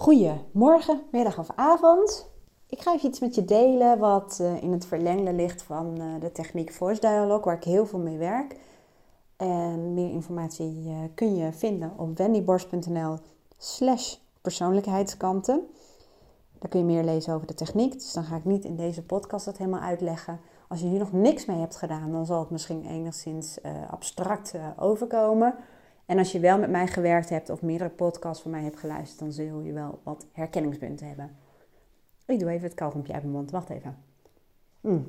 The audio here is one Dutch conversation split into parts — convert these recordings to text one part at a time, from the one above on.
Goedemorgen, middag of avond. Ik ga even iets met je delen wat uh, in het verlengde ligt van uh, de techniek Voice Dialogue, waar ik heel veel mee werk. En meer informatie uh, kun je vinden op wendyborst.nl slash persoonlijkheidskanten. Daar kun je meer lezen over de techniek, dus dan ga ik niet in deze podcast dat helemaal uitleggen. Als je hier nog niks mee hebt gedaan, dan zal het misschien enigszins abstract overkomen. En als je wel met mij gewerkt hebt of meerdere podcasts van mij hebt geluisterd, dan zul je wel wat herkenningspunten hebben. Ik doe even het kauwgompje uit mijn mond. Wacht even. Mm.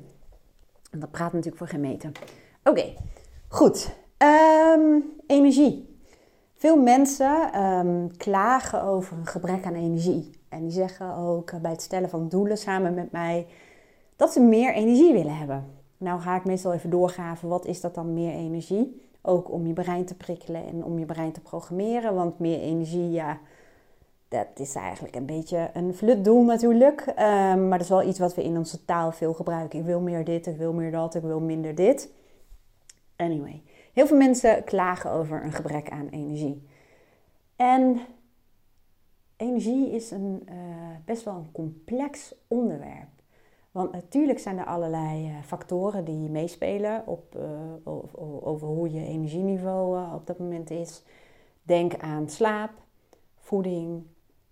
Dat praat natuurlijk voor geen meter. Oké, goed. Ehm, energie. Veel mensen um, klagen over een gebrek aan energie. En die zeggen ook bij het stellen van doelen samen met mij dat ze meer energie willen hebben. Nou ga ik meestal even doorgaven, wat is dat dan meer energie? Ook om je brein te prikkelen en om je brein te programmeren. Want meer energie, ja, dat is eigenlijk een beetje een flutdoel natuurlijk. Um, maar dat is wel iets wat we in onze taal veel gebruiken. Ik wil meer dit, ik wil meer dat, ik wil minder dit. Anyway, heel veel mensen klagen over een gebrek aan energie. En energie is een, uh, best wel een complex onderwerp. Want natuurlijk zijn er allerlei uh, factoren die meespelen op, uh, over hoe je energieniveau uh, op dat moment is. Denk aan slaap, voeding,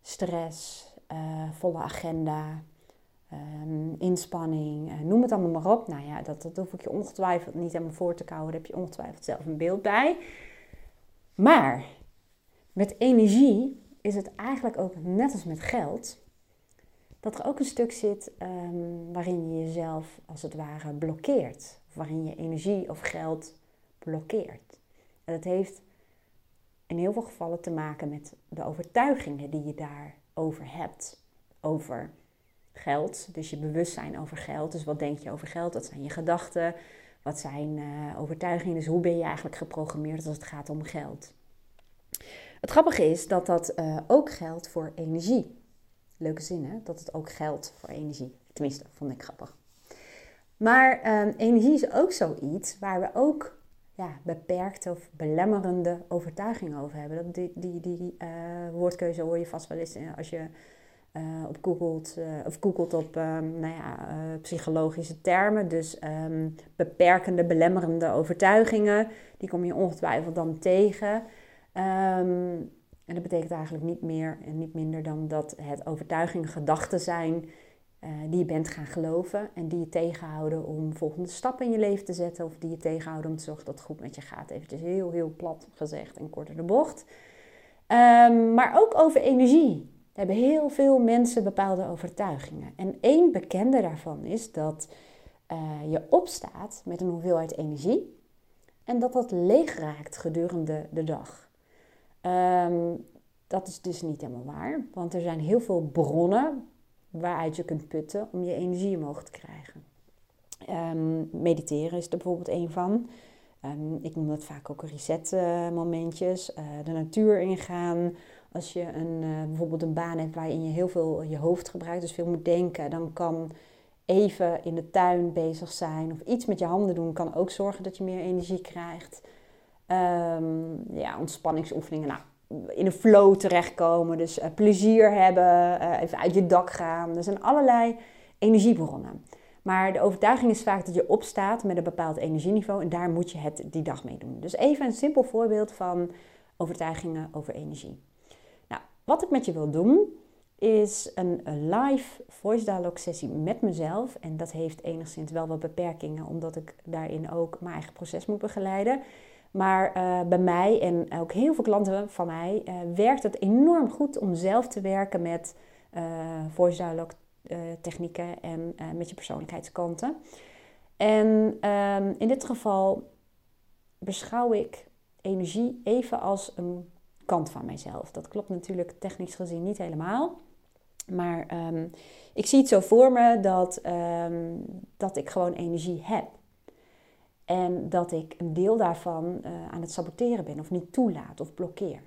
stress, volle agenda, um, inspanning, noem het allemaal maar op. Nou ja, dat, dat hoef ik je ongetwijfeld niet helemaal voor te kouwen. Daar heb je ongetwijfeld zelf een beeld bij. Maar met energie is het eigenlijk ook net als met geld dat er ook een stuk zit um, waarin je jezelf als het ware blokkeert. Waarin je energie of geld blokkeert. En dat heeft in heel veel gevallen te maken met de overtuigingen die je daarover hebt. Over geld, dus je bewustzijn over geld. Dus wat denk je over geld? Wat zijn je gedachten? Wat zijn uh, overtuigingen? Dus hoe ben je eigenlijk geprogrammeerd als het gaat om geld? Het grappige is dat dat uh, ook geldt voor energie. Leuke zin, hè? Dat het ook geldt voor energie. Tenminste, vond ik grappig. Maar ehm, energie is ook zoiets waar we ook ja, beperkte of belemmerende overtuigingen over hebben. Dat die die, die uh, woordkeuze hoor je vast wel eens als je uh, op googelt, uh, of googelt op um, nou ja, psychologische termen. Dus um, beperkende, belemmerende overtuigingen. Die kom je ongetwijfeld dan tegen. Um, en dat betekent eigenlijk niet meer en niet minder dan dat het overtuigingen, gedachten zijn uh, die je bent gaan geloven en die je tegenhouden om volgende stappen in je leven te zetten of die je tegenhouden om te zorgen dat het goed met je gaat. Even heel, heel plat gezegd en korter de bocht. Um, maar ook over energie hebben heel veel mensen bepaalde overtuigingen. En één bekende daarvan is dat uh, je opstaat met een hoeveelheid energie en dat dat leeg raakt gedurende de dag. Um, dat is dus niet helemaal waar, want er zijn heel veel bronnen waaruit je kunt putten om je energie omhoog te krijgen. Um, mediteren is er bijvoorbeeld een van. Um, ik noem dat vaak ook reset-momentjes. Uh, de natuur ingaan. Als je een, uh, bijvoorbeeld een baan hebt waarin je heel veel je hoofd gebruikt, dus veel moet denken, dan kan even in de tuin bezig zijn of iets met je handen doen, kan ook zorgen dat je meer energie krijgt. Um, ja, ontspanningsoefeningen. Nou, in een flow terechtkomen. Dus uh, plezier hebben, uh, even uit je dak gaan. Er zijn allerlei energiebronnen. Maar de overtuiging is vaak dat je opstaat met een bepaald energieniveau en daar moet je het die dag mee doen. Dus even een simpel voorbeeld van overtuigingen over energie. Nou, wat ik met je wil doen is een, een live voice dialogue sessie met mezelf. En dat heeft enigszins wel wat beperkingen, omdat ik daarin ook mijn eigen proces moet begeleiden. Maar uh, bij mij en ook heel veel klanten van mij uh, werkt het enorm goed om zelf te werken met uh, voice dialogue technieken en met je persoonlijkheidskanten. En um, in dit geval beschouw ik energie even als een kant van mijzelf. Dat klopt natuurlijk technisch gezien niet helemaal. Maar um, ik zie het zo voor me dat, um, dat ik gewoon energie heb. En dat ik een deel daarvan uh, aan het saboteren ben of niet toelaat of blokkeer.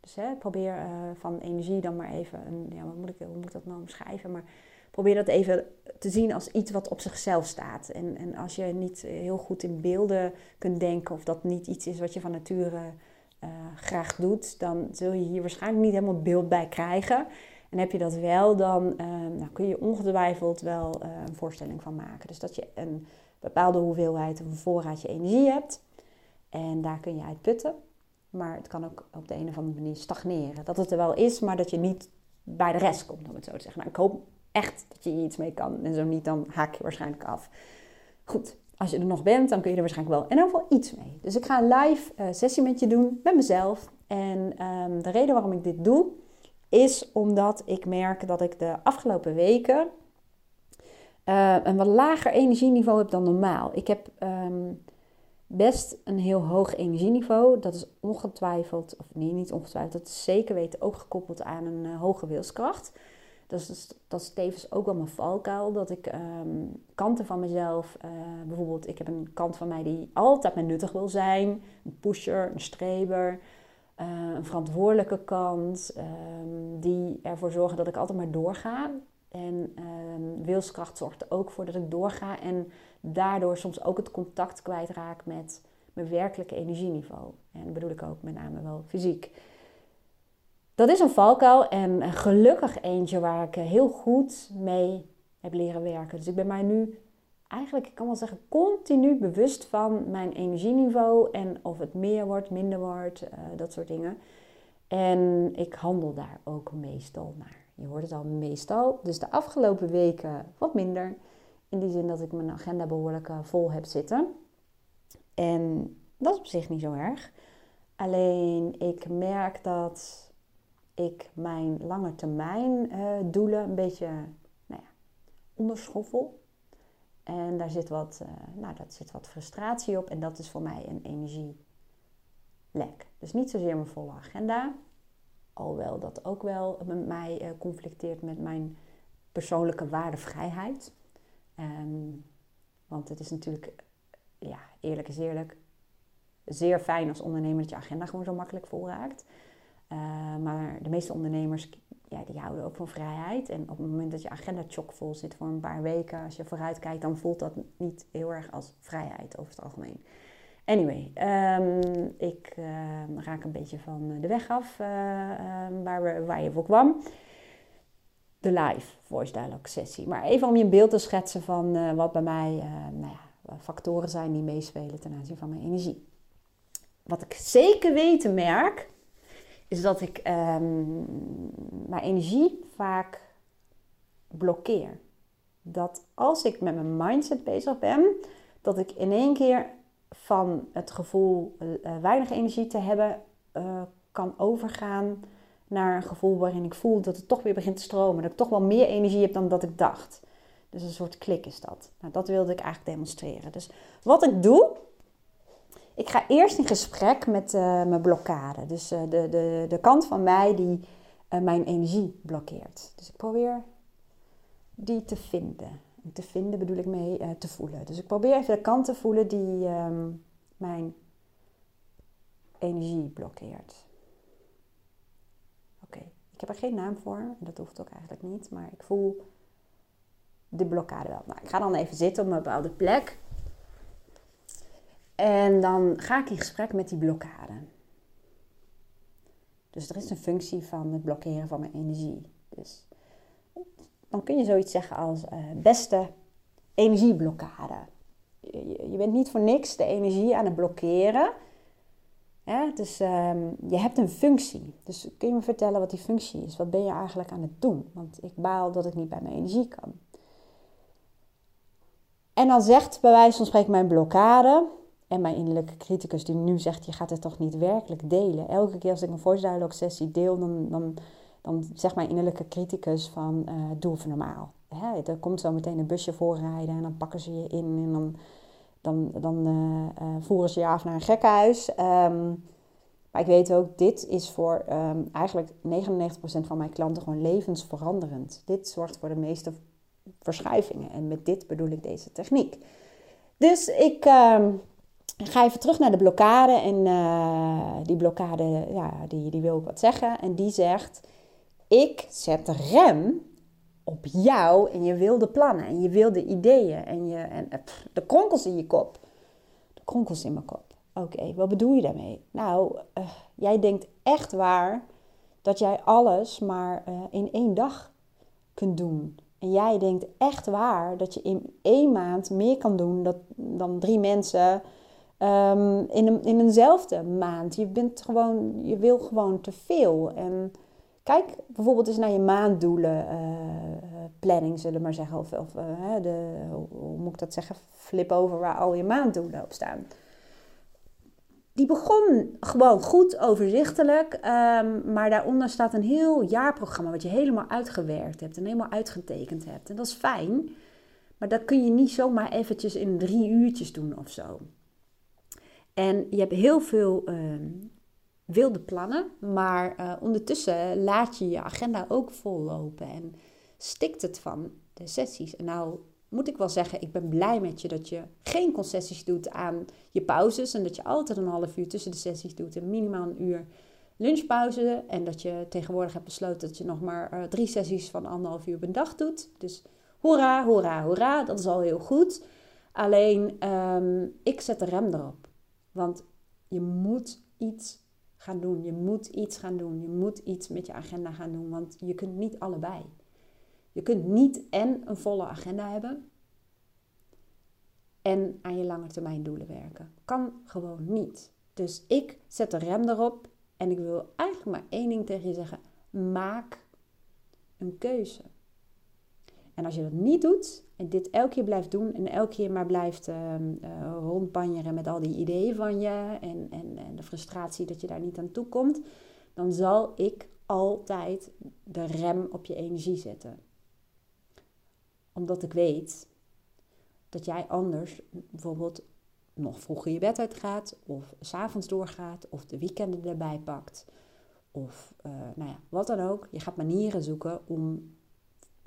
Dus hè, probeer uh, van energie dan maar even, een, ja, wat moet ik, hoe moet ik dat nou omschrijven? Maar probeer dat even te zien als iets wat op zichzelf staat. En, en als je niet heel goed in beelden kunt denken of dat niet iets is wat je van nature uh, graag doet, dan zul je hier waarschijnlijk niet helemaal beeld bij krijgen. En heb je dat wel, dan nou, kun je ongetwijfeld wel een voorstelling van maken. Dus dat je een bepaalde hoeveelheid, een voorraadje energie hebt. En daar kun je uit putten. Maar het kan ook op de een of andere manier stagneren. Dat het er wel is, maar dat je niet bij de rest komt, om het zo te zeggen. Nou, ik hoop echt dat je hier iets mee kan. En zo niet, dan haak je waarschijnlijk af. Goed, als je er nog bent, dan kun je er waarschijnlijk wel in ieder geval iets mee. Dus ik ga een live uh, sessie met je doen, met mezelf. En um, de reden waarom ik dit doe, is omdat ik merk dat ik de afgelopen weken uh, een wat lager energieniveau heb dan normaal. Ik heb um, best een heel hoog energieniveau. Dat is ongetwijfeld, of nee, niet ongetwijfeld, dat is zeker weten ook gekoppeld aan een uh, hoge wilskracht. Dat is, dat is tevens ook wel mijn valkuil. Dat ik um, kanten van mezelf, uh, bijvoorbeeld, ik heb een kant van mij die altijd maar nuttig wil zijn. Een pusher, een streber. Een verantwoordelijke kant, um, die ervoor zorgen dat ik altijd maar doorga. En um, wilskracht zorgt ook voor dat ik doorga en daardoor soms ook het contact kwijtraak met mijn werkelijke energieniveau. En dat bedoel ik ook met name wel fysiek. Dat is een valkuil en gelukkig eentje waar ik heel goed mee heb leren werken. Dus ik ben mij nu eigenlijk, ik kan wel zeggen, continu bewust van mijn energieniveau en of het meer wordt, minder wordt, uh, dat soort dingen. En ik handel daar ook meestal naar. Je hoort het al meestal. Dus de afgelopen weken wat minder. In die zin dat ik mijn agenda behoorlijk uh, vol heb zitten. En dat is op zich niet zo erg. Alleen ik merk dat ik mijn lange termijn uh, doelen een beetje nou ja, onderschoffel. En daar zit wat, uh, nou, dat zit wat frustratie op. En dat is voor mij een energielek. Dus niet zozeer mijn volle agenda. Alhoewel dat ook wel met mij uh, conflicteert met mijn persoonlijke waardevrijheid. Um, want het is natuurlijk, ja, eerlijk is eerlijk, zeer fijn als ondernemer dat je agenda gewoon zo makkelijk vol raakt. Uh, maar de meeste ondernemers ja, die houden ook van vrijheid. En op het moment dat je agenda chockvol zit voor een paar weken, als je vooruit kijkt, dan voelt dat niet heel erg als vrijheid over het algemeen. Anyway, um, ik uh, raak een beetje van de weg af uh, uh, waar, we, waar je voor kwam. De live voice dialogue sessie. Maar even om je een beeld te schetsen van eh, wat bij mij nou ja, factoren zijn die meespelen ten aanzien van mijn energie. Wat ik zeker weten merk, is dat ik mijn energie vaak blokkeer. Dat als ik met mijn mindset bezig ben, dat ik in één keer van het gevoel uh, weinig energie te hebben uh, kan overgaan naar een gevoel waarin ik voel dat het toch weer begint te stromen. Dat ik toch wel meer energie heb dan dat ik dacht. Dus een soort klik is dat. Nou, dat wilde ik eigenlijk demonstreren. Dus wat ik doe, ik ga eerst in gesprek met mijn blokkade. Dus de, de, de kant van mij die mijn energie blokkeert. Dus ik probeer die te vinden. Te vinden bedoel ik mee te voelen. Dus ik probeer even de kant te voelen die um, mijn energie blokkeert. Oké, ik heb er geen naam voor. Dat hoeft ook eigenlijk niet. Maar ik voel de blokkade wel. Nou, ik ga dan even zitten op een bepaalde plek. En dan ga ik in gesprek met die blokkade. Dus er is een functie van het blokkeren van mijn energie. Dus dan kun je zoiets zeggen als uh, beste energieblokkade. Je, bent niet voor niks de energie aan het blokkeren. Ja, dus um, je hebt een functie. Dus kun je me vertellen wat die functie is? Wat ben je eigenlijk aan het doen? Want ik baal dat ik niet bij mijn energie kan. En dan zegt bij wijze van spreken mijn blokkade, en mijn innerlijke criticus die nu zegt, je gaat het toch niet werkelijk delen. Elke keer als ik een voice sessie deel, dan, dan, dan zegt mijn innerlijke criticus van, uh, doe even normaal. Hè, er komt zo meteen een busje voorrijden en dan pakken ze je in en dan, dan, dan uh, uh, voeren ze je af naar een gekkenhuis. Um, maar ik weet ook, dit is voor um, eigenlijk 99% van mijn klanten gewoon levensveranderend. Dit zorgt voor de meeste verschuivingen. En met dit bedoel ik deze techniek. Dus ik... Um, ga even terug naar de blokkade. En die blokkade, ja, die, die wil ik wat zeggen. En die zegt, ik zet rem op jou en je wilde plannen en je wilde ideeën en, je, en pff, de kronkels in je kop. De kronkels in mijn kop. Oké, wat bedoel je daarmee? Nou, uh, jij denkt echt waar dat jij alles maar uh, in één dag kunt doen. En jij denkt echt waar dat je in één maand meer kan doen dat, dan drie mensen um, in, een, in eenzelfde maand. Je, bent gewoon, je wil gewoon te veel. En kijk bijvoorbeeld eens naar je maanddoelen uh, planning, zullen we maar zeggen. Of, of uh, de, hoe moet ik dat zeggen? Flip over waar al je maanddoelen op staan die begon gewoon goed overzichtelijk, um, maar daaronder staat een heel jaarprogramma wat je helemaal uitgewerkt hebt en helemaal uitgetekend hebt. En dat is fijn, maar dat kun je niet zomaar eventjes in drie uurtjes doen of zo. En je hebt heel veel uh, wilde plannen, maar uh, ondertussen laat je je agenda ook vollopen en stikt het van de sessies. En nou moet ik wel zeggen, ik ben blij met je dat je geen concessies doet aan je pauzes. En dat je altijd een half uur tussen de sessies doet en minimaal een uur lunchpauze. En dat je tegenwoordig hebt besloten dat je nog maar uh, drie sessies van anderhalf uur per dag doet. Dus hoera, hoera, hoera, dat is al heel goed. Alleen, um, ik zet de rem erop. Want je moet iets gaan doen. Je moet iets gaan doen. Je moet iets met je agenda gaan doen. Want je kunt niet allebei. Je kunt niet en een volle agenda hebben en aan je lange termijn doelen werken. Kan gewoon niet. Dus ik zet de rem erop en ik wil eigenlijk maar één ding tegen je zeggen. Maak een keuze. En als je dat niet doet en dit elke keer blijft doen en elke keer maar blijft uh, uh, rondpanjeren met al die ideeën van je en, en, en de frustratie dat je daar niet aan toe komt, dan zal ik altijd de rem op je energie zetten omdat ik weet dat jij anders bijvoorbeeld nog vroeger je bed uitgaat, of s'avonds doorgaat, of de weekenden erbij pakt, of uh, nou ja, wat dan ook. Je gaat manieren zoeken om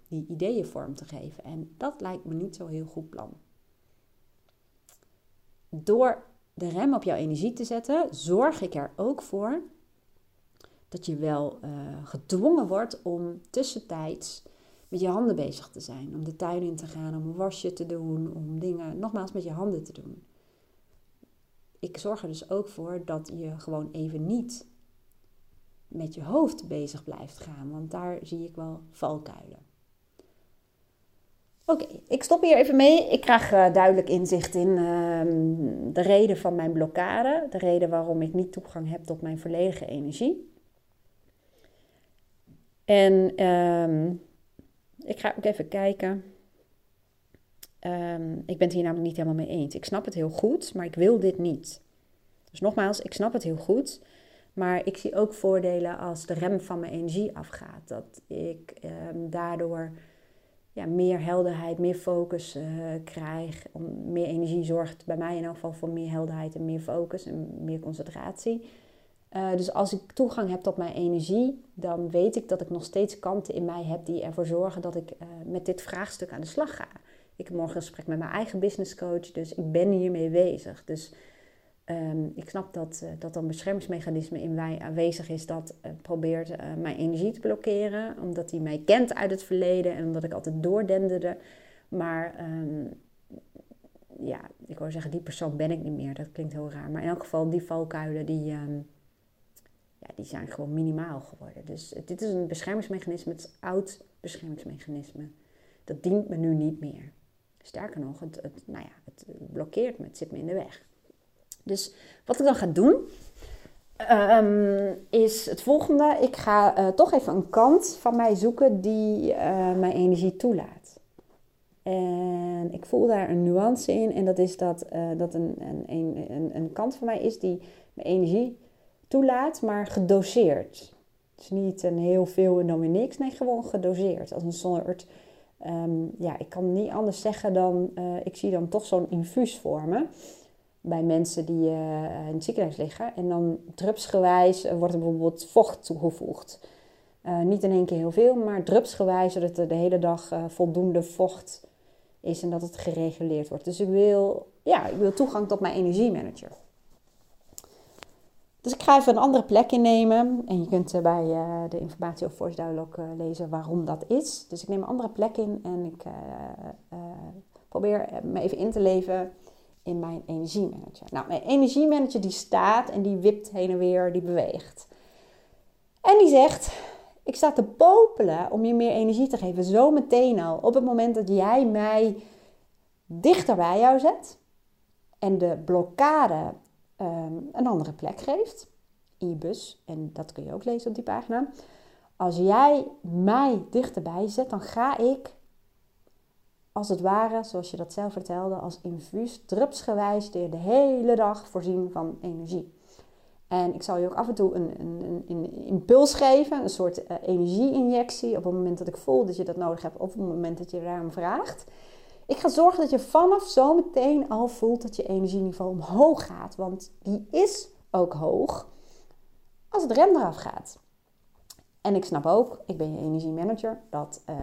die ideeën vorm te geven. En dat lijkt me niet zo heel goed plan. Door de rem op jouw energie te zetten, zorg ik er ook voor dat je wel uh, gedwongen wordt om tussentijds met je handen bezig te zijn. Om de tuin in te gaan, om een wasje te doen, om dingen nogmaals met je handen te doen. Ik zorg er dus ook voor dat je gewoon even niet met je hoofd bezig blijft gaan, want daar zie ik wel valkuilen. Oké, ik stop hier even mee. Ik krijg uh, duidelijk inzicht in uh, de reden van mijn blokkade, de reden waarom ik niet toegang heb tot mijn volledige energie. En uh, ik ga ook even kijken. Um, ik ben het hier namelijk niet helemaal mee eens. Ik snap het heel goed, maar ik wil dit niet. Dus nogmaals, ik snap het heel goed. Maar ik zie ook voordelen als de rem van mijn energie afgaat. Dat ik daardoor ja, meer helderheid, meer focus uh, krijg. Om, meer energie zorgt bij mij in elk geval voor meer helderheid en meer focus en meer concentratie. Uh, dus als ik toegang heb tot mijn energie, dan weet ik dat ik nog steeds kanten in mij heb die ervoor zorgen dat ik uh, met dit vraagstuk aan de slag ga. Ik heb morgen een gesprek met mijn eigen business coach, dus ik ben hiermee bezig. Dus um, ik snap dat, uh, dat een beschermingsmechanisme in mij aanwezig is dat probeert mijn energie te blokkeren, omdat hij mij kent uit het verleden en omdat ik altijd doordenderde. Maar um, ja, ik wou zeggen, die persoon ben ik niet meer. Dat klinkt heel raar. Maar in elk geval, die valkuilen, die, um, ja, die zijn gewoon minimaal geworden. Dus dit is een beschermingsmechanisme, het is een oud beschermingsmechanisme. Dat dient me nu niet meer. Sterker nog, het, het, nou ja, het blokkeert me, het zit me in de weg. Dus wat ik dan ga doen, um, is het volgende. Ik ga uh, toch even een kant van mij zoeken die uh, mijn energie toelaat. En ik voel daar een nuance in. En dat is dat, uh, dat een, een, een, een kant van mij is die mijn energie toelaat, maar gedoseerd. Dus niet een heel veel en dan weer niks. Nee, gewoon gedoseerd. Als een soort, um, ja, ik kan niet anders zeggen dan, ik zie dan toch zo'n infuus vormen. Bij mensen die uh, in het ziekenhuis liggen. En dan drupsgewijs wordt er bijvoorbeeld vocht toegevoegd. Uh, niet in één keer heel veel, maar drupsgewijs, zodat er de hele dag voldoende vocht is en dat het gereguleerd wordt. Dus ik wil, ja, ik wil toegang tot mijn energiemanager. Dus ik ga even een andere plek innemen. En je kunt bij de informatie op Force Dialog lezen waarom dat is. Dus ik neem een andere plek in en ik probeer me even in te leven in mijn energiemanager. Nou, mijn energiemanager die staat en die wipt heen en weer, die beweegt. En die zegt, ik sta te popelen om je meer energie te geven. Zo meteen al. Op het moment dat jij mij dichter bij jou zet. En de blokkade ehm, een andere plek geeft. In je bus. En dat kun je ook lezen op die pagina. Als jij mij dichterbij zet, dan ga ik als het ware, zoals je dat zelf vertelde, als infuus, drupsgewijs de hele dag voorzien van energie. En ik zal je ook af en toe een, een, een, impuls geven, een soort uh, energieinjectie op het moment dat ik voel dat je dat nodig hebt, of op het moment dat je daarom vraagt. Ik ga zorgen dat je vanaf zometeen al voelt dat je energieniveau omhoog gaat, want die is ook hoog als het rem eraf gaat. En ik snap ook, ik ben je energiemanager, dat uh,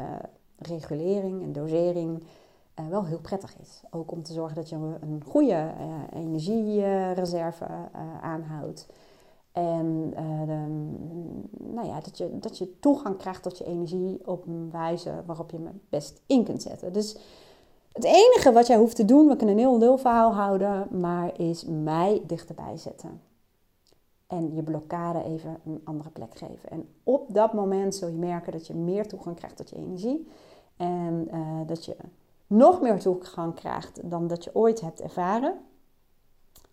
regulering en dosering uh, wel heel prettig is. Ook om te zorgen dat je een goede uh, energiereserve aanhoudt. En de, nou ja, dat, je, dat je toegang krijgt tot je energie op een wijze waarop je hem best in kunt zetten. Dus het enige wat jij hoeft te doen, we kunnen een heel nul verhaal houden, maar is mij dichterbij zetten en je blokkade even een andere plek geven. En op dat moment zul je merken dat je meer toegang krijgt tot je energie. En uh, dat je nog meer toegang krijgt dan dat je ooit hebt ervaren.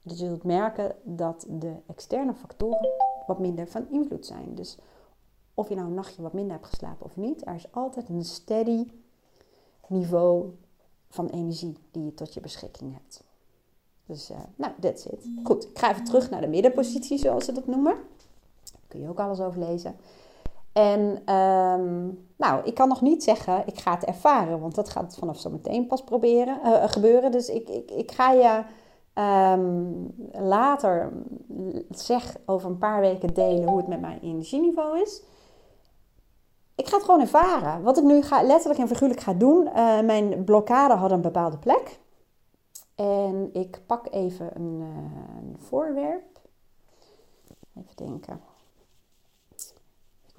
Dat je zult merken dat de externe factoren wat minder van invloed zijn. Dus of je nou een nachtje wat minder hebt geslapen of niet, er is altijd een steady niveau van energie die je tot je beschikking hebt. Dus uh, nou, that's it. Goed, ik ga even terug naar de middenpositie, zoals ze dat noemen. Daar kun je ook alles over lezen. En ehm, nou, ik kan nog niet zeggen, ik ga het ervaren, want dat gaat vanaf zo meteen pas proberen, uh, gebeuren. Dus ik, ik, ik ga je um, later, zeg over een paar weken delen hoe het met mijn energieniveau is. Ik ga het gewoon ervaren. Wat ik nu ga, letterlijk en figuurlijk ga doen, uh, mijn blokkade had een bepaalde plek. En ik pak even een, een voorwerp. Even denken.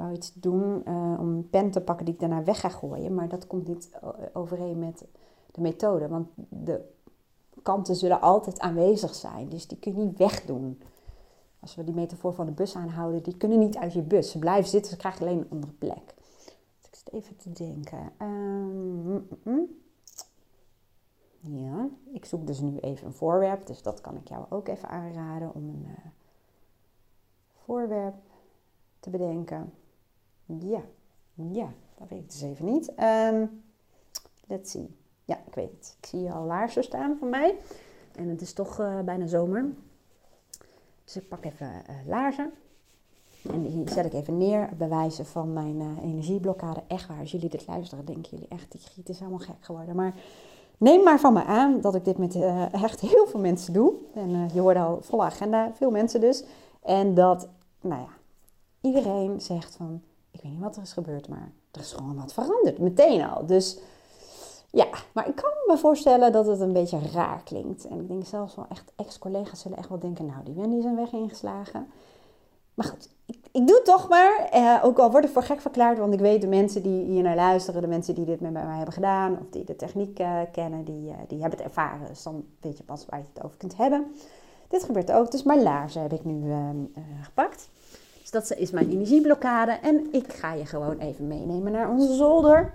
Wou iets doen uh, om een pen te pakken die ik daarna weg ga gooien. Maar dat komt niet overeen met de methode. Want de kanten zullen altijd aanwezig zijn. Dus die kun je niet wegdoen. Als we die metafoor van de bus aanhouden, die kunnen niet uit je bus. Ze blijven zitten, ze krijgen alleen een andere plek. Dus ik zit even te denken. Um, mm, mm. Ja, ik zoek dus nu even een voorwerp, dus dat kan ik jou ook even aanraden om een uh, voorwerp te bedenken. Ja, ja, dat weet ik dus even niet. Um, let's see. Ja, ik weet het. Ik zie al laarzen staan van mij. En het is toch uh, bijna zomer. Dus ik pak even uh, laarzen. En die zet ik even neer, bewijzen van mijn energieblokkade. Echt waar, als jullie dit luisteren, denken jullie echt, die giet is helemaal gek geworden. Maar Neem maar van me aan dat ik dit met echt heel veel mensen doe. En je hoort al volle agenda, veel mensen dus. En dat, nou ja, iedereen zegt van, ik weet niet wat er is gebeurd, maar er is gewoon wat veranderd, meteen al. Dus ja, maar ik kan me voorstellen dat het een beetje raar klinkt. En ik denk zelfs wel echt, ex-collega's zullen echt wel denken, nou, die Wendy is een weg ingeslagen. Maar goed, ik, ik doe het toch maar. Eh, ook al word ik voor gek verklaard, want ik weet de mensen die hier naar luisteren, de mensen die dit met mij hebben gedaan, of die de techniek uh, kennen, die, uh, die hebben het ervaren. Dus dan weet je pas waar je het over kunt hebben. Dit gebeurt ook, dus mijn laarzen heb ik nu ehm, gepakt. Dat is mijn energieblokkade. En ik ga je gewoon even meenemen naar onze zolder.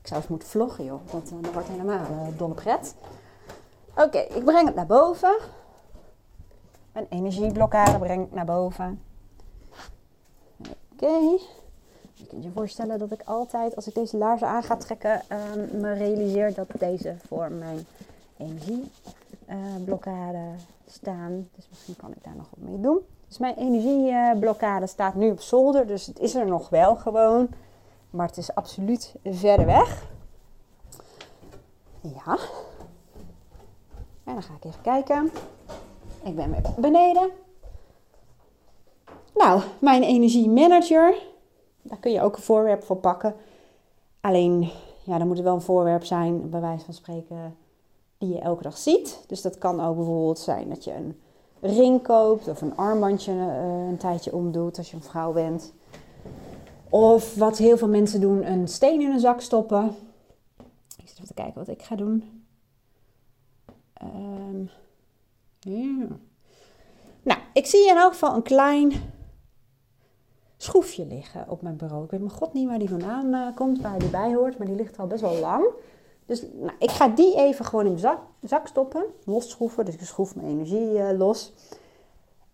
Ik zou eens moeten vloggen, joh. Want dat wordt helemaal uh, dolle pret. Oké, ik breng het naar boven. Mijn energieblokkade breng ik naar boven. Oké. Je kunt je voorstellen dat ik altijd, als ik deze laarzen aan ga trekken, um, me realiseer dat deze voor mijn energieblokkade staan. Dus misschien kan ik daar nog wat mee doen. Dus mijn energieblokkade staat nu op zolder, dus het is er nog wel gewoon. Maar het is absoluut verder weg. Ja. En dan ga ik even kijken. Ik ben weer beneden. Nou, mijn energiemanager. Daar kun je ook een voorwerp voor pakken. Alleen, ja, dan moet het wel een voorwerp zijn, bij wijze van spreken, die je elke dag ziet. Dus dat kan ook bijvoorbeeld zijn dat je een ring koopt of een armbandje uh, een tijdje omdoet als je een vrouw bent. Of wat heel veel mensen doen, een steen in een zak stoppen. Ik zit even te kijken wat ik ga doen. Um. Nou, ik zie in elk geval een klein schroefje liggen op mijn bureau. Ik weet mijn god niet waar die vandaan uh, komt, waar die bij hoort, maar die ligt al best wel lang. Dus nou, ik ga die even gewoon in mijn zak, zak stoppen, losschroeven. Dus ik schroef mijn energie uh, los.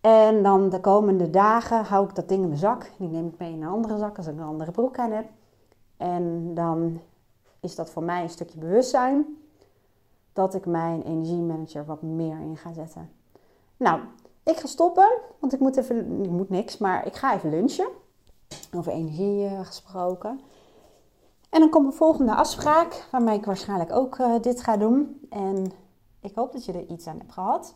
En dan de komende dagen hou ik dat ding in mijn zak. Die neem ik mee in een andere zak als ik een andere broek aan heb. En dan is dat voor mij een stukje bewustzijn dat ik mijn energiemanager wat meer in ga zetten. Nou, ik ga stoppen, want ik moet even, ik moet niks, maar ik ga even lunchen. Over energie uh, gesproken. En dan komt een volgende afspraak, waarmee ik waarschijnlijk ook uh, dit ga doen. En ik hoop dat je er iets aan hebt gehad.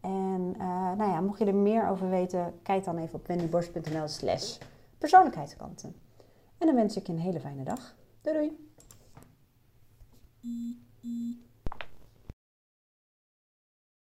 En uh, nou ja, mocht je er meer over weten, kijk dan even op wendyborst.nl slash persoonlijkheidskanten. En dan wens ik je een hele fijne dag. Doei doei!